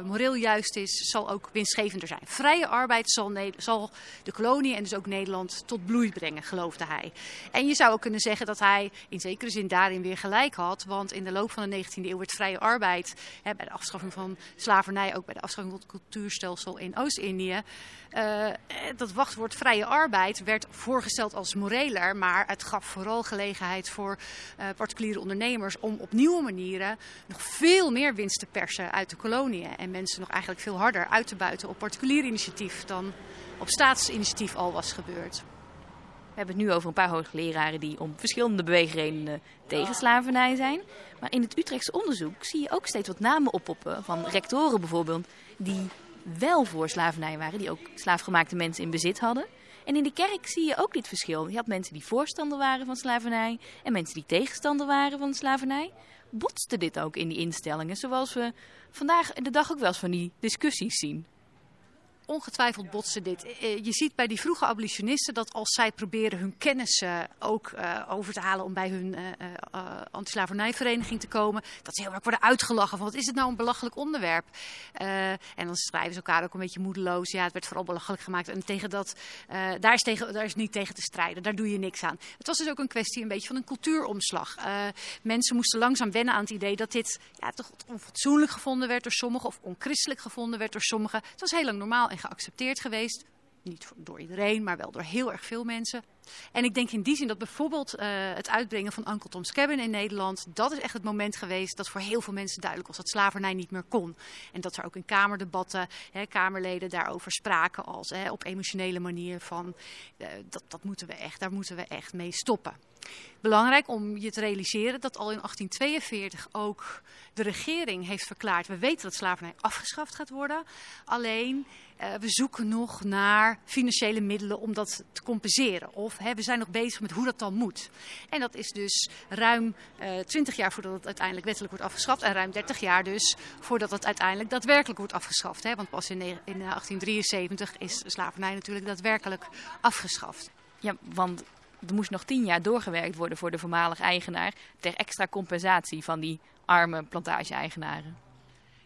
moreel juist is, zal ook winstgevender zijn. Vrije arbeid zal, zal, de kolonie en dus ook Nederland tot bloei brengen, geloofde hij. En je zou ook kunnen zeggen dat hij in zekere zin daarin weer gelijk had. Want in de loop van de 19e eeuw werd vrije arbeid, hè, bij de afschaffing van slavernij, ook bij de afschaffing van het cultuurstelsel in Oost-Indië. Uh, dat wachtwoord vrije arbeid werd voorgesteld als moreler, maar het gaf vooral gelegenheid voor particuliere ondernemers om op nieuwe manieren nog veel meer winst te persen uit de En mensen nog eigenlijk veel harder uit te buiten op particulier initiatief dan op staatsinitiatief al was gebeurd. We hebben het nu over een paar hoogleraren die om verschillende beweegredenen tegen slavernij zijn. Maar in het Utrechtse onderzoek zie je ook steeds wat namen oppoppen van rectoren bijvoorbeeld die wel voor slavernij waren, die ook slaafgemaakte mensen in bezit hadden. En in de kerk zie je ook dit verschil. Je had mensen die voorstander waren van slavernij en mensen die tegenstander waren van slavernij botste dit ook in die instellingen, zoals we vandaag de dag ook wel eens van die discussies zien ongetwijfeld botsen dit. Eh, je ziet bij die vroege abolitionisten dat als zij proberen hun kennis ook uh, over te halen om bij hun antislavernijvereniging te komen, dat ze heel erg worden uitgelachen van wat is het nou een belachelijk onderwerp. en dan schrijven ze elkaar ook een beetje moedeloos. Ja, het werd vooral belachelijk gemaakt en tegen dat, daar, is tegen, daar is niet tegen te strijden. Daar doe je niks aan. Het was dus ook een kwestie een beetje van een cultuuromslag. mensen moesten langzaam wennen aan het idee dat dit ja, toch onfatsoenlijk gevonden werd door sommigen of onchristelijk gevonden werd door sommigen. Het was heel lang normaal geaccepteerd geweest. Niet door iedereen, maar wel door heel erg veel mensen. En ik denk in die zin dat bijvoorbeeld uh, het uitbrengen van Uncle Tom's Cabin in Nederland... dat is echt het moment geweest dat voor heel veel mensen duidelijk was... dat slavernij niet meer kon. En dat er ook in kamerdebatten hè, kamerleden daarover spraken... als hè, op emotionele manier van uh, dat, dat moeten we echt, daar moeten we echt mee stoppen. Belangrijk om je te realiseren dat al in 1842 ook de regering heeft verklaard... we weten dat slavernij afgeschaft gaat worden, alleen... Uh, we zoeken nog naar financiële middelen om dat te compenseren. Of hè, we zijn nog bezig met hoe dat dan moet. En dat is dus ruim uh, 20 jaar voordat het uiteindelijk wettelijk wordt afgeschaft. En ruim 30 jaar dus voordat het uiteindelijk daadwerkelijk wordt afgeschaft. Hè? Want pas in, in 1873 is slavernij natuurlijk daadwerkelijk afgeschaft. Ja, want er moest nog tien jaar doorgewerkt worden voor de voormalige eigenaar... ter extra compensatie van die arme plantage-eigenaren.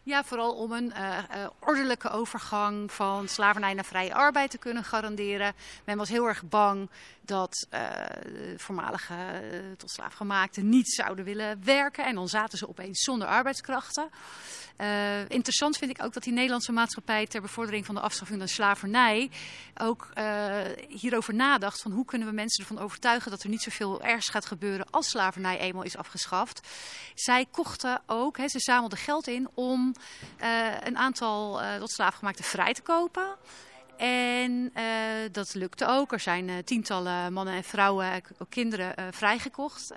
Ja, vooral om een uh, uh, ordelijke overgang van slavernij naar vrije arbeid te kunnen garanderen. Men was heel erg bang dat uh, voormalige tot slaafgemaakten niet zouden willen werken. En dan zaten ze opeens zonder arbeidskrachten. Interessant vind ik ook dat die Nederlandse maatschappij ter bevordering van de afschaffing van slavernij ook hierover nadacht van hoe kunnen we mensen ervan overtuigen dat er niet zoveel ergs gaat gebeuren als slavernij eenmaal is afgeschaft. Zij kochten ook, ze zamelden geld in om uh, een aantal tot slaafgemaakten vrij te kopen. En uh, dat lukte ook. Er zijn uh, tientallen mannen en vrouwen, ook kinderen, uh, vrijgekocht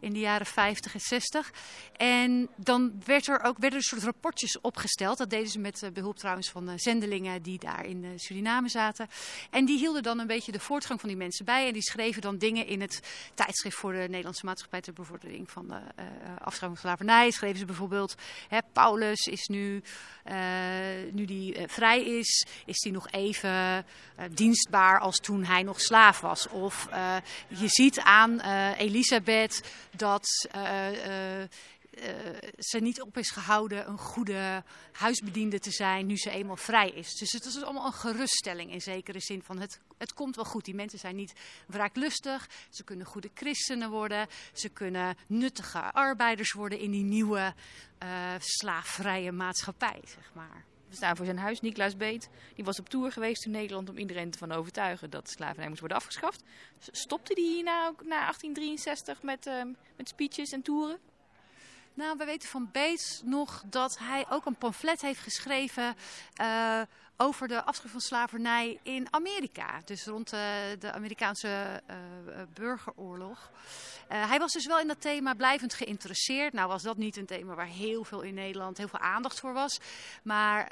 in de jaren 50 en 60. En dan werd er ook, werden er soort rapportjes opgesteld. Dat deden ze met behulp trouwens van zendelingen die daar in Suriname zaten. En die hielden dan een beetje de voortgang van die mensen bij. En die schreven dan dingen in het tijdschrift voor de Nederlandse Maatschappij ter bevordering van de afschaffing van slavernij. Schreven ze bijvoorbeeld, hè, Paulus is nu, nu die vrij is, is hij nog even uh, dienstbaar als toen hij nog slaaf was. Of uh, je ziet aan uh, Elisabeth dat ze niet op is gehouden een goede huisbediende te zijn nu ze eenmaal vrij is. Dus het is allemaal een geruststelling in zekere zin van het, het komt wel goed. Die mensen zijn niet wraaklustig, ze kunnen goede christenen worden, ze kunnen nuttige arbeiders worden in die nieuwe slaafvrije maatschappij, zeg maar staan voor zijn huis. Niklaas Beet die was op tour geweest in Nederland om iedereen ervan overtuigen dat slavernij moest worden afgeschaft. Stopte die hierna ook na 1863 met, uh, met speeches en toeren? Nou, we weten van Beets nog dat hij ook een pamflet heeft geschreven uh, over de afschaffing van slavernij in Amerika. Dus rond uh, de Amerikaanse uh, burgeroorlog. hij was dus wel in dat thema blijvend geïnteresseerd. Nou was dat niet een thema waar heel veel in Nederland heel veel aandacht voor was. Maar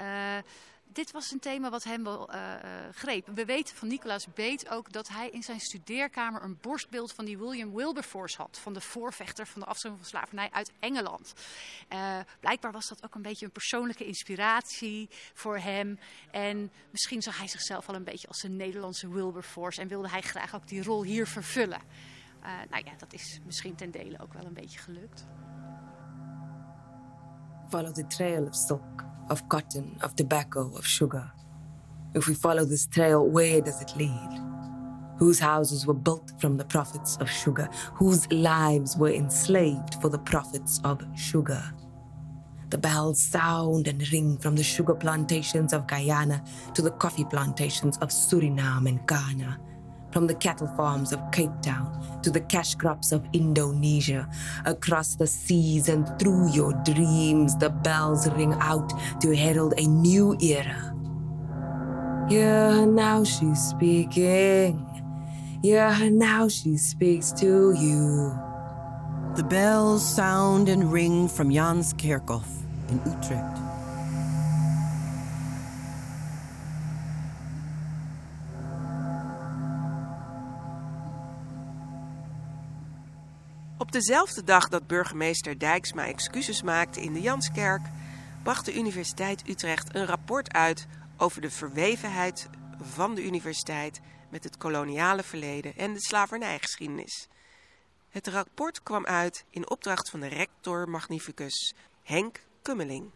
dit was een thema wat hem wel uh, greep. We weten van Nicolaas Beet ook dat hij in zijn studeerkamer een borstbeeld van die William Wilberforce had. Van de voorvechter van de afschaffing van slavernij uit Engeland. Uh, blijkbaar was dat ook een beetje een persoonlijke inspiratie voor hem. En misschien zag hij zichzelf al een beetje als een Nederlandse Wilberforce. En wilde hij graag ook die rol hier vervullen. nou ja, dat is misschien ten dele ook wel een beetje gelukt. Follow the trail of silk. Of cotton, of tobacco, of sugar. If we follow this trail, where does it lead? Whose houses were built from the profits of sugar? Whose lives were enslaved for the profits of sugar? The bells sound and ring from the sugar plantations of Guyana to the coffee plantations of Suriname and Ghana from the cattle farms of Cape Town to the cash crops of Indonesia, across the seas and through your dreams, the bells ring out to herald a new era. Yeah, now she's speaking. Yeah, now she speaks to you. The bells sound and ring from Jans Kerkhof in Utrecht. Op dezelfde dag dat burgemeester Dijksma excuses maakte in de Janskerk, bracht de Universiteit Utrecht een rapport uit over de verwevenheid van de universiteit met het koloniale verleden en de slavernijgeschiedenis. Het rapport kwam uit in opdracht van de rector magnificus Henk Kummeling.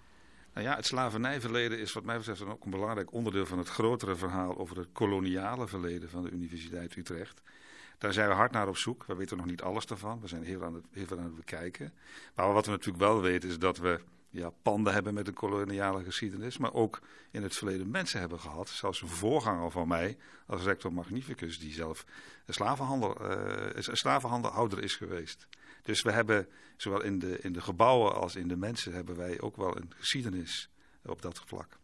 Nou ja, het slavernijverleden is wat mij betreft ook een belangrijk onderdeel van het grotere verhaal over het koloniale verleden van de Universiteit Utrecht. Daar zijn we hard naar op zoek. We weten nog niet alles ervan. We zijn heel, aan het, heel veel aan het bekijken. Maar wat we natuurlijk wel weten is dat we ja, panden hebben met een koloniale geschiedenis. Maar ook in het verleden mensen hebben gehad. Zelfs een voorganger van mij als rector magnificus. Die zelf een slavenhandel, uh, slavenhandelhouder is geweest. Dus we hebben zowel in de, in de gebouwen als in de mensen hebben wij ook wel een geschiedenis op dat vlak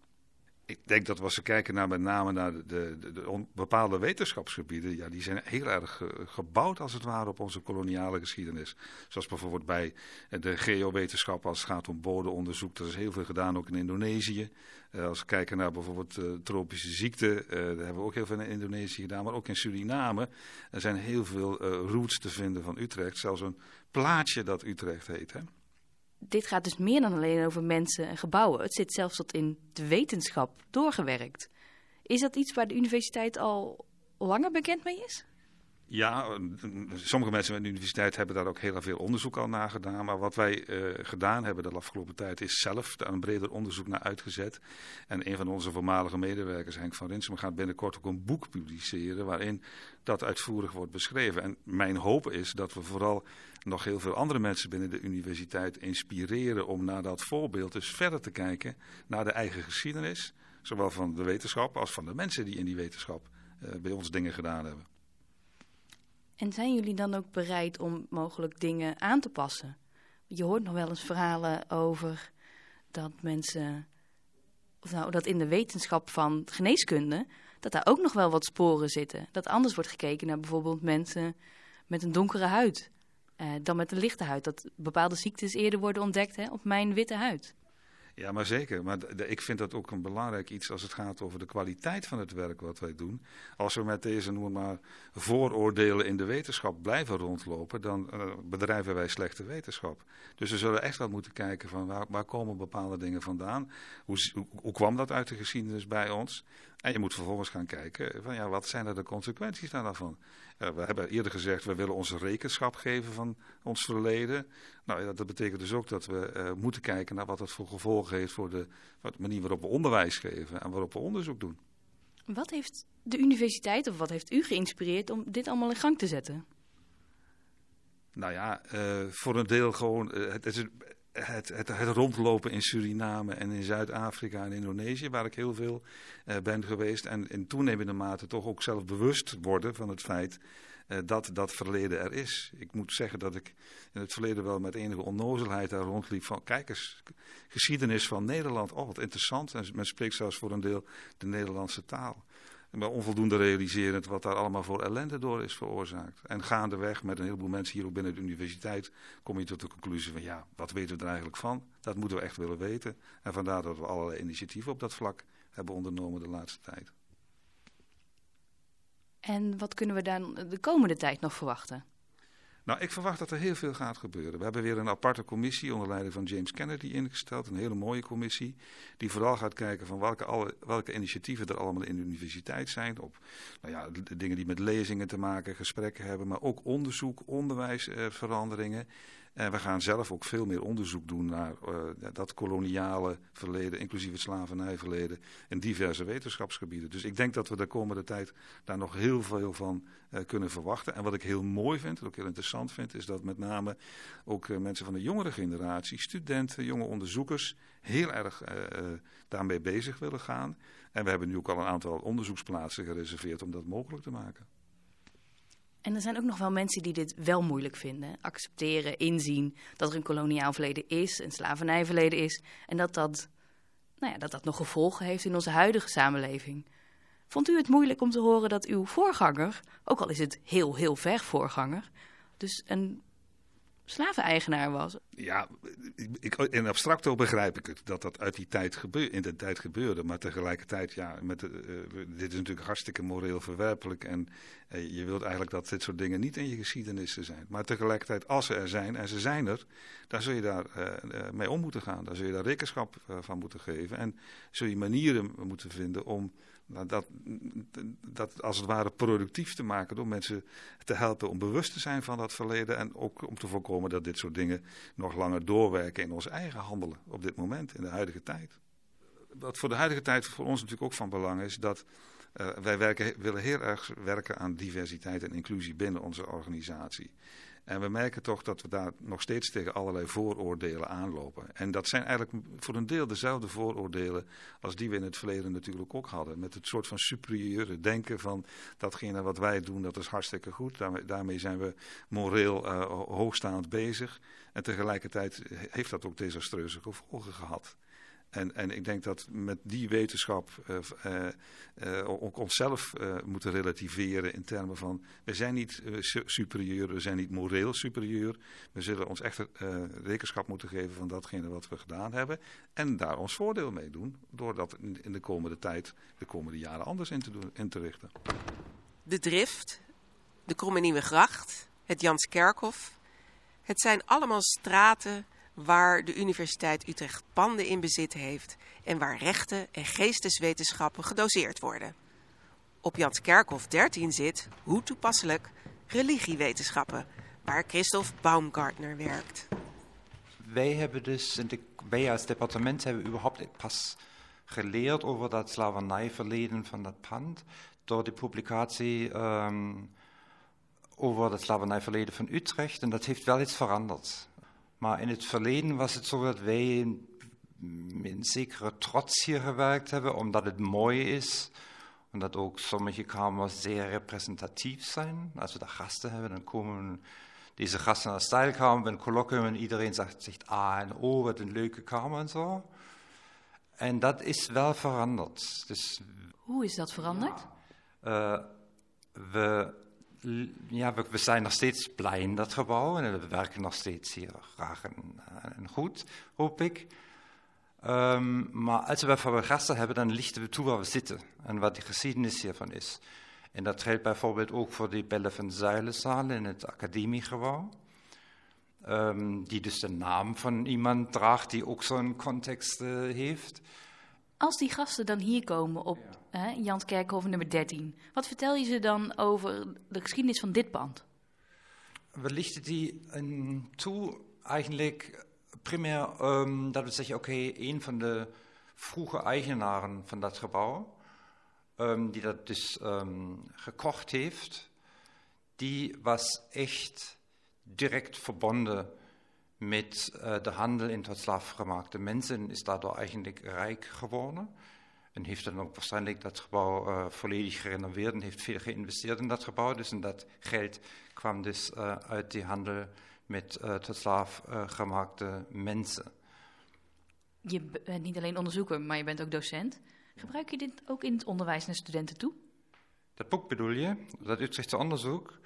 ik denk dat als we kijken naar met name naar de, de, de bepaalde wetenschapsgebieden, ja, die zijn heel erg gebouwd als het ware op onze koloniale geschiedenis. Zoals bijvoorbeeld bij de geowetenschap als het gaat om bodemonderzoek. Er is heel veel gedaan ook in Indonesië. Uh, als we kijken naar bijvoorbeeld uh, tropische ziekten, daar hebben we ook heel veel in Indonesië gedaan. Maar ook in Suriname er zijn heel veel roots te vinden van Utrecht. Zelfs een plaatje dat Utrecht heet. Hè? Dit gaat dus meer dan alleen over mensen en gebouwen. Het zit zelfs tot in de wetenschap doorgewerkt. Is dat iets waar de universiteit al langer bekend mee is? Ja, sommige mensen met de universiteit hebben daar ook heel veel onderzoek al naar gedaan. Maar wat wij uh, gedaan hebben de afgelopen tijd is zelf daar een breder onderzoek naar uitgezet. En een van onze voormalige medewerkers, Henk van Rinsum, gaat binnenkort ook een boek publiceren waarin dat uitvoerig wordt beschreven. En mijn hoop is dat we vooral nog heel veel andere mensen binnen de universiteit inspireren om naar dat voorbeeld dus verder te kijken naar de eigen geschiedenis. Zowel van de wetenschap als van de mensen die in die wetenschap uh, bij ons dingen gedaan hebben. En zijn jullie dan ook bereid om mogelijk dingen aan te passen? Je hoort nog wel eens verhalen over dat mensen, of nou dat in de wetenschap van geneeskunde, dat daar ook nog wel wat sporen zitten. Dat anders wordt gekeken naar bijvoorbeeld mensen met een donkere huid uh, dan met een lichte huid. Dat bepaalde ziektes eerder worden ontdekt hè, op mijn witte huid. Ja, maar zeker. Maar ik vind dat ook een belangrijk iets als het gaat over de kwaliteit van het werk wat wij doen. Als we met deze, noem maar, vooroordelen in de wetenschap blijven rondlopen, dan uh, bedrijven wij slechte wetenschap. Dus we zullen echt wel moeten kijken van waar, waar komen bepaalde dingen vandaan? Hoe, hoe, hoe, kwam dat uit de geschiedenis bij ons? En je moet vervolgens gaan kijken van ja, wat zijn er de consequenties daarvan? Uh, we hebben eerder gezegd, we willen onze rekenschap geven van ons verleden. Nou, dat betekent dus ook dat we uh, moeten kijken naar wat dat voor gevolgen heeft voor de, de manier waarop we onderwijs geven en waarop we onderzoek doen. Wat heeft de universiteit of wat heeft u geïnspireerd om dit allemaal in gang te zetten? Nou ja, uh, voor een deel gewoon, het is het, het, het, rondlopen in Suriname en in Zuid-Afrika en Indonesië, waar ik heel veel uh, ben geweest. En in toenemende mate toch ook zelf bewust worden van het feit uh, dat dat verleden er is. Ik moet zeggen dat ik in het verleden wel met enige onnozelheid daar rondliep van, kijk eens, geschiedenis van Nederland, oh wat interessant. En men spreekt zelfs voor een deel de Nederlandse taal maar onvoldoende realiserend wat daar allemaal voor ellende door is veroorzaakt. En gaandeweg met een heleboel mensen hier ook binnen de universiteit kom je tot de conclusie van ja, wat weten we er eigenlijk van? Dat moeten we echt willen weten. En vandaar dat we allerlei initiatieven op dat vlak hebben ondernomen de laatste tijd. En wat kunnen we dan de komende tijd nog verwachten? Nou, ik verwacht dat er heel veel gaat gebeuren. We hebben weer een aparte commissie onder leiding van James Kennedy ingesteld. Een hele mooie commissie. Die vooral gaat kijken van welke, alle, welke initiatieven er allemaal in de universiteit zijn. Op nou ja, dingen die met lezingen te maken, gesprekken hebben. Maar ook onderzoek, onderwijsveranderingen. En we gaan zelf ook veel meer onderzoek doen naar uh, dat koloniale verleden, inclusief het slavernijverleden, in diverse wetenschapsgebieden. Dus ik denk dat we de komende tijd daar nog heel veel van uh, kunnen verwachten. En wat ik heel mooi vind, en ook heel interessant vind, is dat met name ook uh, mensen van de jongere generatie, studenten, jonge onderzoekers, heel erg daarmee bezig willen gaan. En we hebben nu ook al een aantal onderzoeksplaatsen gereserveerd om dat mogelijk te maken. En er zijn ook nog wel mensen die dit wel moeilijk vinden. Accepteren, inzien dat er een koloniaal verleden is, een slavernijverleden is. En dat dat, nou ja, dat dat nog gevolgen heeft in onze huidige samenleving. Vond u het moeilijk om te horen dat uw voorganger, ook al is het heel, heel ver voorganger, dus een slaveneigenaar was. Ja, ik, in abstracto begrijp ik het, dat dat uit die tijd gebeur, in de tijd gebeurde. Maar tegelijkertijd, ja, met de, uh, dit is natuurlijk hartstikke moreel verwerpelijk. En uh, je wilt eigenlijk dat dit soort dingen niet in je geschiedenis zijn. Maar tegelijkertijd, als ze er zijn, en ze zijn er, dan zul je daar uh, mee om moeten gaan. Dan zul je daar rekenschap van moeten geven. En zul je manieren moeten vinden om nou, dat, dat als het ware productief te maken door mensen te helpen om bewust te zijn van dat verleden en ook om te voorkomen dat dit soort dingen nog langer doorwerken in ons eigen handelen op dit moment, in de huidige tijd. Wat voor de huidige tijd voor ons natuurlijk ook van belang is, dat uh, wij willen heel erg werken aan diversiteit en inclusie binnen onze organisatie. En we merken toch dat we daar nog steeds tegen allerlei vooroordelen aanlopen. En dat zijn eigenlijk voor een deel dezelfde vooroordelen als die we in het verleden natuurlijk ook hadden. Met het soort van superieure denken van datgene wat wij doen, dat is hartstikke goed. Daarmee, zijn we moreel uh, hoogstaand bezig. En tegelijkertijd heeft dat ook desastreuze gevolgen gehad. En, en ik denk dat met die wetenschap uh, uh, uh, ook onszelf moeten relativeren in termen van... we zijn niet superieur, we zijn niet moreel superieur. We zullen ons echt rekenschap moeten geven van datgene wat we gedaan hebben. En daar ons voordeel mee doen, door dat in de komende tijd, de komende jaren anders in te, te richten. De Drift, de Kromme Nieuwe Gracht, het Janskerkhof... het zijn allemaal straten waar de Universiteit Utrecht panden in bezit heeft en waar rechten en geesteswetenschappen gedoseerd worden. Op Jans Kerkhof 13 zit, hoe toepasselijk, religiewetenschappen, waar Christoph Baumgartner werkt. Wij hebben dus, wij als departement hebben überhaupt pas geleerd over dat slavernijverleden van dat pand door de publicatie um, over het slavernijverleden van Utrecht. En dat heeft wel iets veranderd. Maar in het verleden was het zo dat wij met een zekere trots hier gewerkt hebben, omdat het mooi is. Omdat ook sommige kamers zeer representatief zijn. Als we daar gasten hebben, dan komen deze gasten naar de stijlkamer, een colloquium en iedereen zegt, zegt ah en oh, wat een leuke kamer en zo. En dat is wel veranderd. Dus, Hoe is dat veranderd? Ja. Uh, we, ja, we, zijn nog steeds blij in dat gebouw en we werken nog steeds hier graag en, en goed, hoop ik. Um, maar als we voor gasten hebben, dan lichten we toe waar we zitten en wat de geschiedenis hiervan is. En dat geldt bijvoorbeeld ook voor die Bellen van Zeilenzaal in het academiegebouw. Um, die dus de naam van iemand draagt die ook zo'n context uh, heeft. Als die gasten dan hier komen op ja. hè, Jans Kerkhoven nummer 13, wat vertel je ze dan over de geschiedenis van dit pand? We lichten die toe eigenlijk primair um, dat we zeggen, oké, okay, een van de vroege eigenaren van dat gebouw, um, die dat dus um, gekocht heeft, die was echt direct verbonden met uh, de handel in tot slaafgemaakte mensen, is daardoor eigenlijk rijk geworden. En heeft dan ook waarschijnlijk dat gebouw uh, volledig gerenoveerd en heeft veel geïnvesteerd in dat gebouw. Dus en dat geld kwam dus uh, uit die handel met uh, tot slaaf gemaakte mensen. Je bent niet alleen onderzoeker, maar je bent ook docent. Gebruik je dit ook in het onderwijs naar studenten toe? Dat boek bedoel je, dat Utrechtse onderzoek?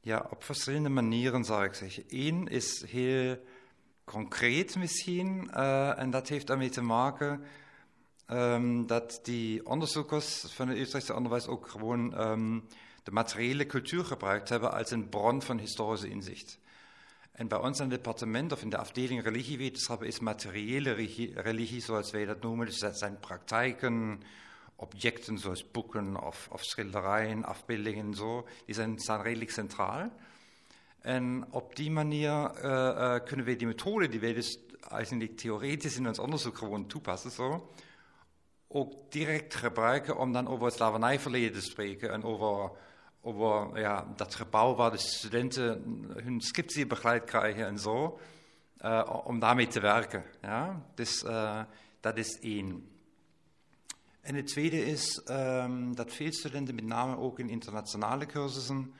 Ja, op verschillende manieren zou ik zeggen. Eén is heel concreet misschien, uh, en dat heeft daarmee te maken um, dat die onderzoekers van het Utrechtse onderwijs ook gewoon um, de materiële cultuur gebruikt hebben als een bron van historische inzicht. En bij ons in het departement of in de afdeling religiewetenschappen is materiële religie, zoals wij dat noemen. Dus dat zijn praktijken, objecten zoals boeken of, of schilderijen, afbeeldingen zo. Die zijn, staan redelijk centraal. En op die manier uh, uh, kunnen wij die methode die wij dus eigenlijk theoretisch in ons onderzoek gewoon toepassen, zo, ook direct gebruiken om dan over het slavernijverleden te spreken en over over ja, dat gebouw waar de studenten hun scriptie begeleid krijgen en zo, uh, om daarmee te werken. Ja? Dus dat is één. En het tweede is um, dat veel studenten, met name ook in internationale cursussen,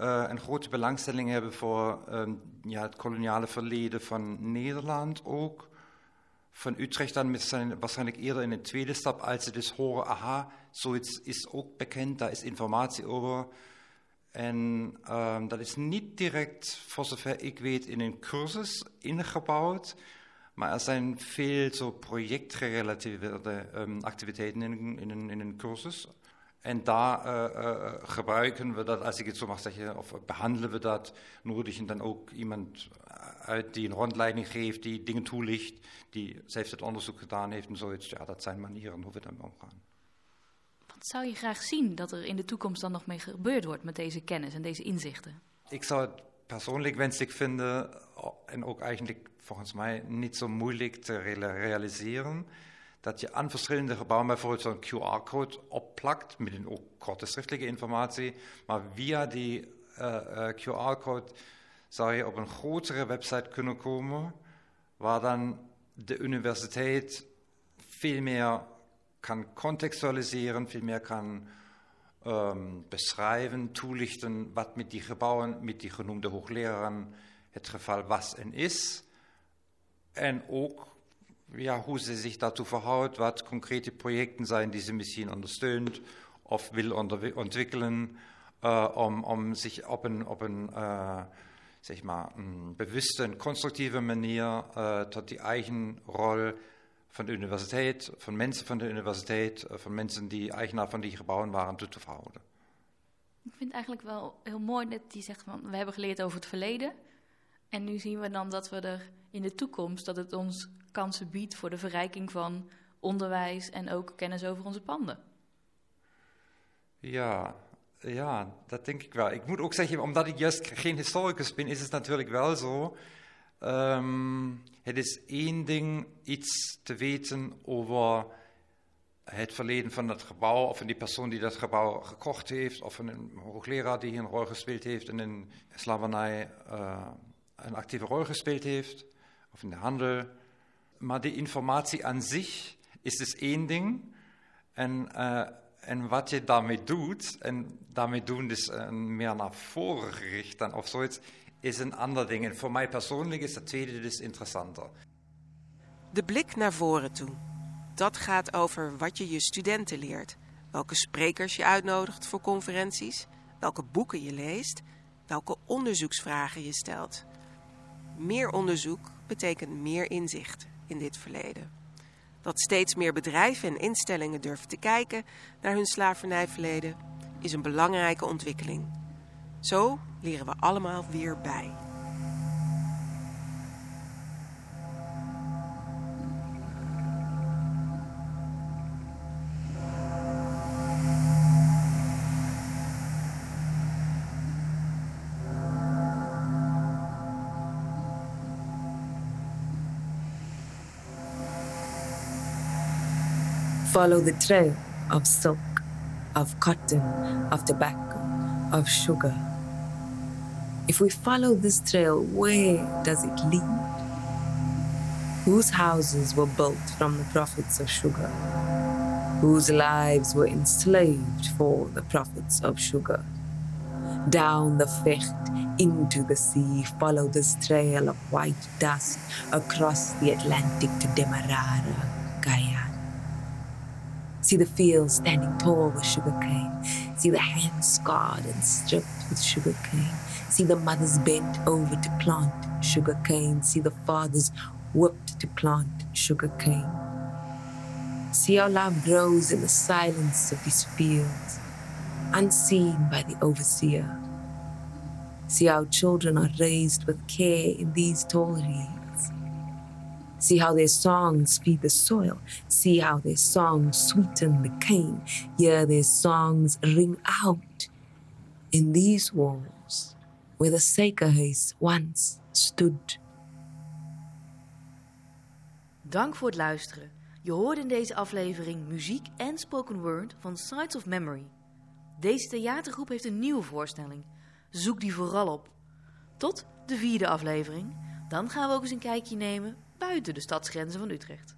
uh, een grote belangstelling hebben voor um, ja, het koloniale verleden van Nederland ook. Van Utrecht dan zijn, waarschijnlijk eerder in een tweede stap, als ze dus horen, aha, zoiets is ook bekend, daar is informatie over. En um, dat is niet direct, voor zover ik weet, in een cursus ingebouwd. Maar er zijn veel zo projectgerelateerde um, activiteiten in, in, een, in een cursus. En daar uh, uh, gebruiken we dat, als ik het zo mag zeggen, of behandelen we dat, nodigen dan ook iemand uit die een rondleiding geeft, die dingen toelicht, die zelf het onderzoek gedaan heeft en zoiets. Ja, dat zijn manieren hoe we daarmee omgaan. Wat zou je graag zien dat er in de toekomst dan nog mee gebeurd wordt met deze kennis en deze inzichten? Ik zou het persoonlijk wenselijk vinden, en ook eigenlijk volgens mij niet zo moeilijk te realiseren, dat je aan verschillende gebouwen bijvoorbeeld zo'n QR-code opplakt met een ook korte schriftelijke informatie, maar via die uh, uh, QR-code zou je op een grotere website kunnen komen, waar dan de universiteit veel meer kan contextualiseren, veel meer kan um, beschrijven, toelichten wat met die gebouwen, met die genoemde hoogleraren het geval was en is. En ook ja, hoe ze zich daartoe verhoudt, wat concrete projecten zijn die ze misschien ondersteunt of wil ontwikkelen, uh, om, zich op een, op een een bewuste en constructieve manier uh, tot die eigen rol van de universiteit, van mensen van de universiteit, eh, van mensen die eigenaar van die gebouwen waren, toe te verhouden. Ik vind het eigenlijk wel heel mooi dat die zegt van we hebben geleerd over het verleden. En nu zien we dan dat we er in de toekomst, dat het ons kansen biedt voor de verrijking van onderwijs en ook kennis over onze panden. Ja, ja, dat denk ik wel. Ik moet ook zeggen, omdat ik juist geen historicus ben, is het natuurlijk wel zo Um, het is één ding iets te weten over het verleden van dat gebouw, of van die persoon die dat gebouw gekocht heeft, of een hoogleraar die hier een rol gespeeld heeft in slavernij uh, een actieve rol gespeeld heeft, of in de handel. Maar die informatie aan zich is dus één ding. En, uh, en wat je daarmee doet, en daarmee doen dus uh, meer naar voren gericht dan of zoiets, is een ander ding. En voor mij persoonlijk is dat tweede dus interessanter. De blik naar voren toe. Dat gaat over wat je je studenten leert. welke sprekers je uitnodigt voor conferenties, welke boeken je leest, welke onderzoeksvragen je stelt. Meer onderzoek betekent meer inzicht in dit verleden. Dat steeds meer bedrijven en instellingen durven te kijken naar hun slavernijverleden is een belangrijke ontwikkeling. Zo leren we allemaal weer bij. Follow the trail of silk, of cotton, of tobacco, of sugar. If we follow this trail, where does it lead? Whose houses were built from the profits of sugar? Whose lives were enslaved for the profits of sugar? Down the Vecht into the sea, follow this trail of white dust across the Atlantic to Demerara. See the fields standing tall with sugarcane. See the hands scarred and stripped with sugarcane. See the mothers bent over to plant sugarcane. See the fathers whipped to plant sugarcane. See how love grows in the silence of these fields, unseen by the overseer. See how children are raised with care in these tall reeds. See how their songs feed the soil. See how their songs sweeten the cane. Hear their songs ring out in these walls where the Sekerhuis once stood. Dank voor het luisteren. Je hoorde in deze aflevering muziek en spoken word van Sides of Memory. Deze theatergroep heeft een nieuwe voorstelling. Zoek die vooral op. Tot de vierde aflevering. Dan gaan we ook eens een kijkje nemen buiten de stadsgrenzen van Utrecht.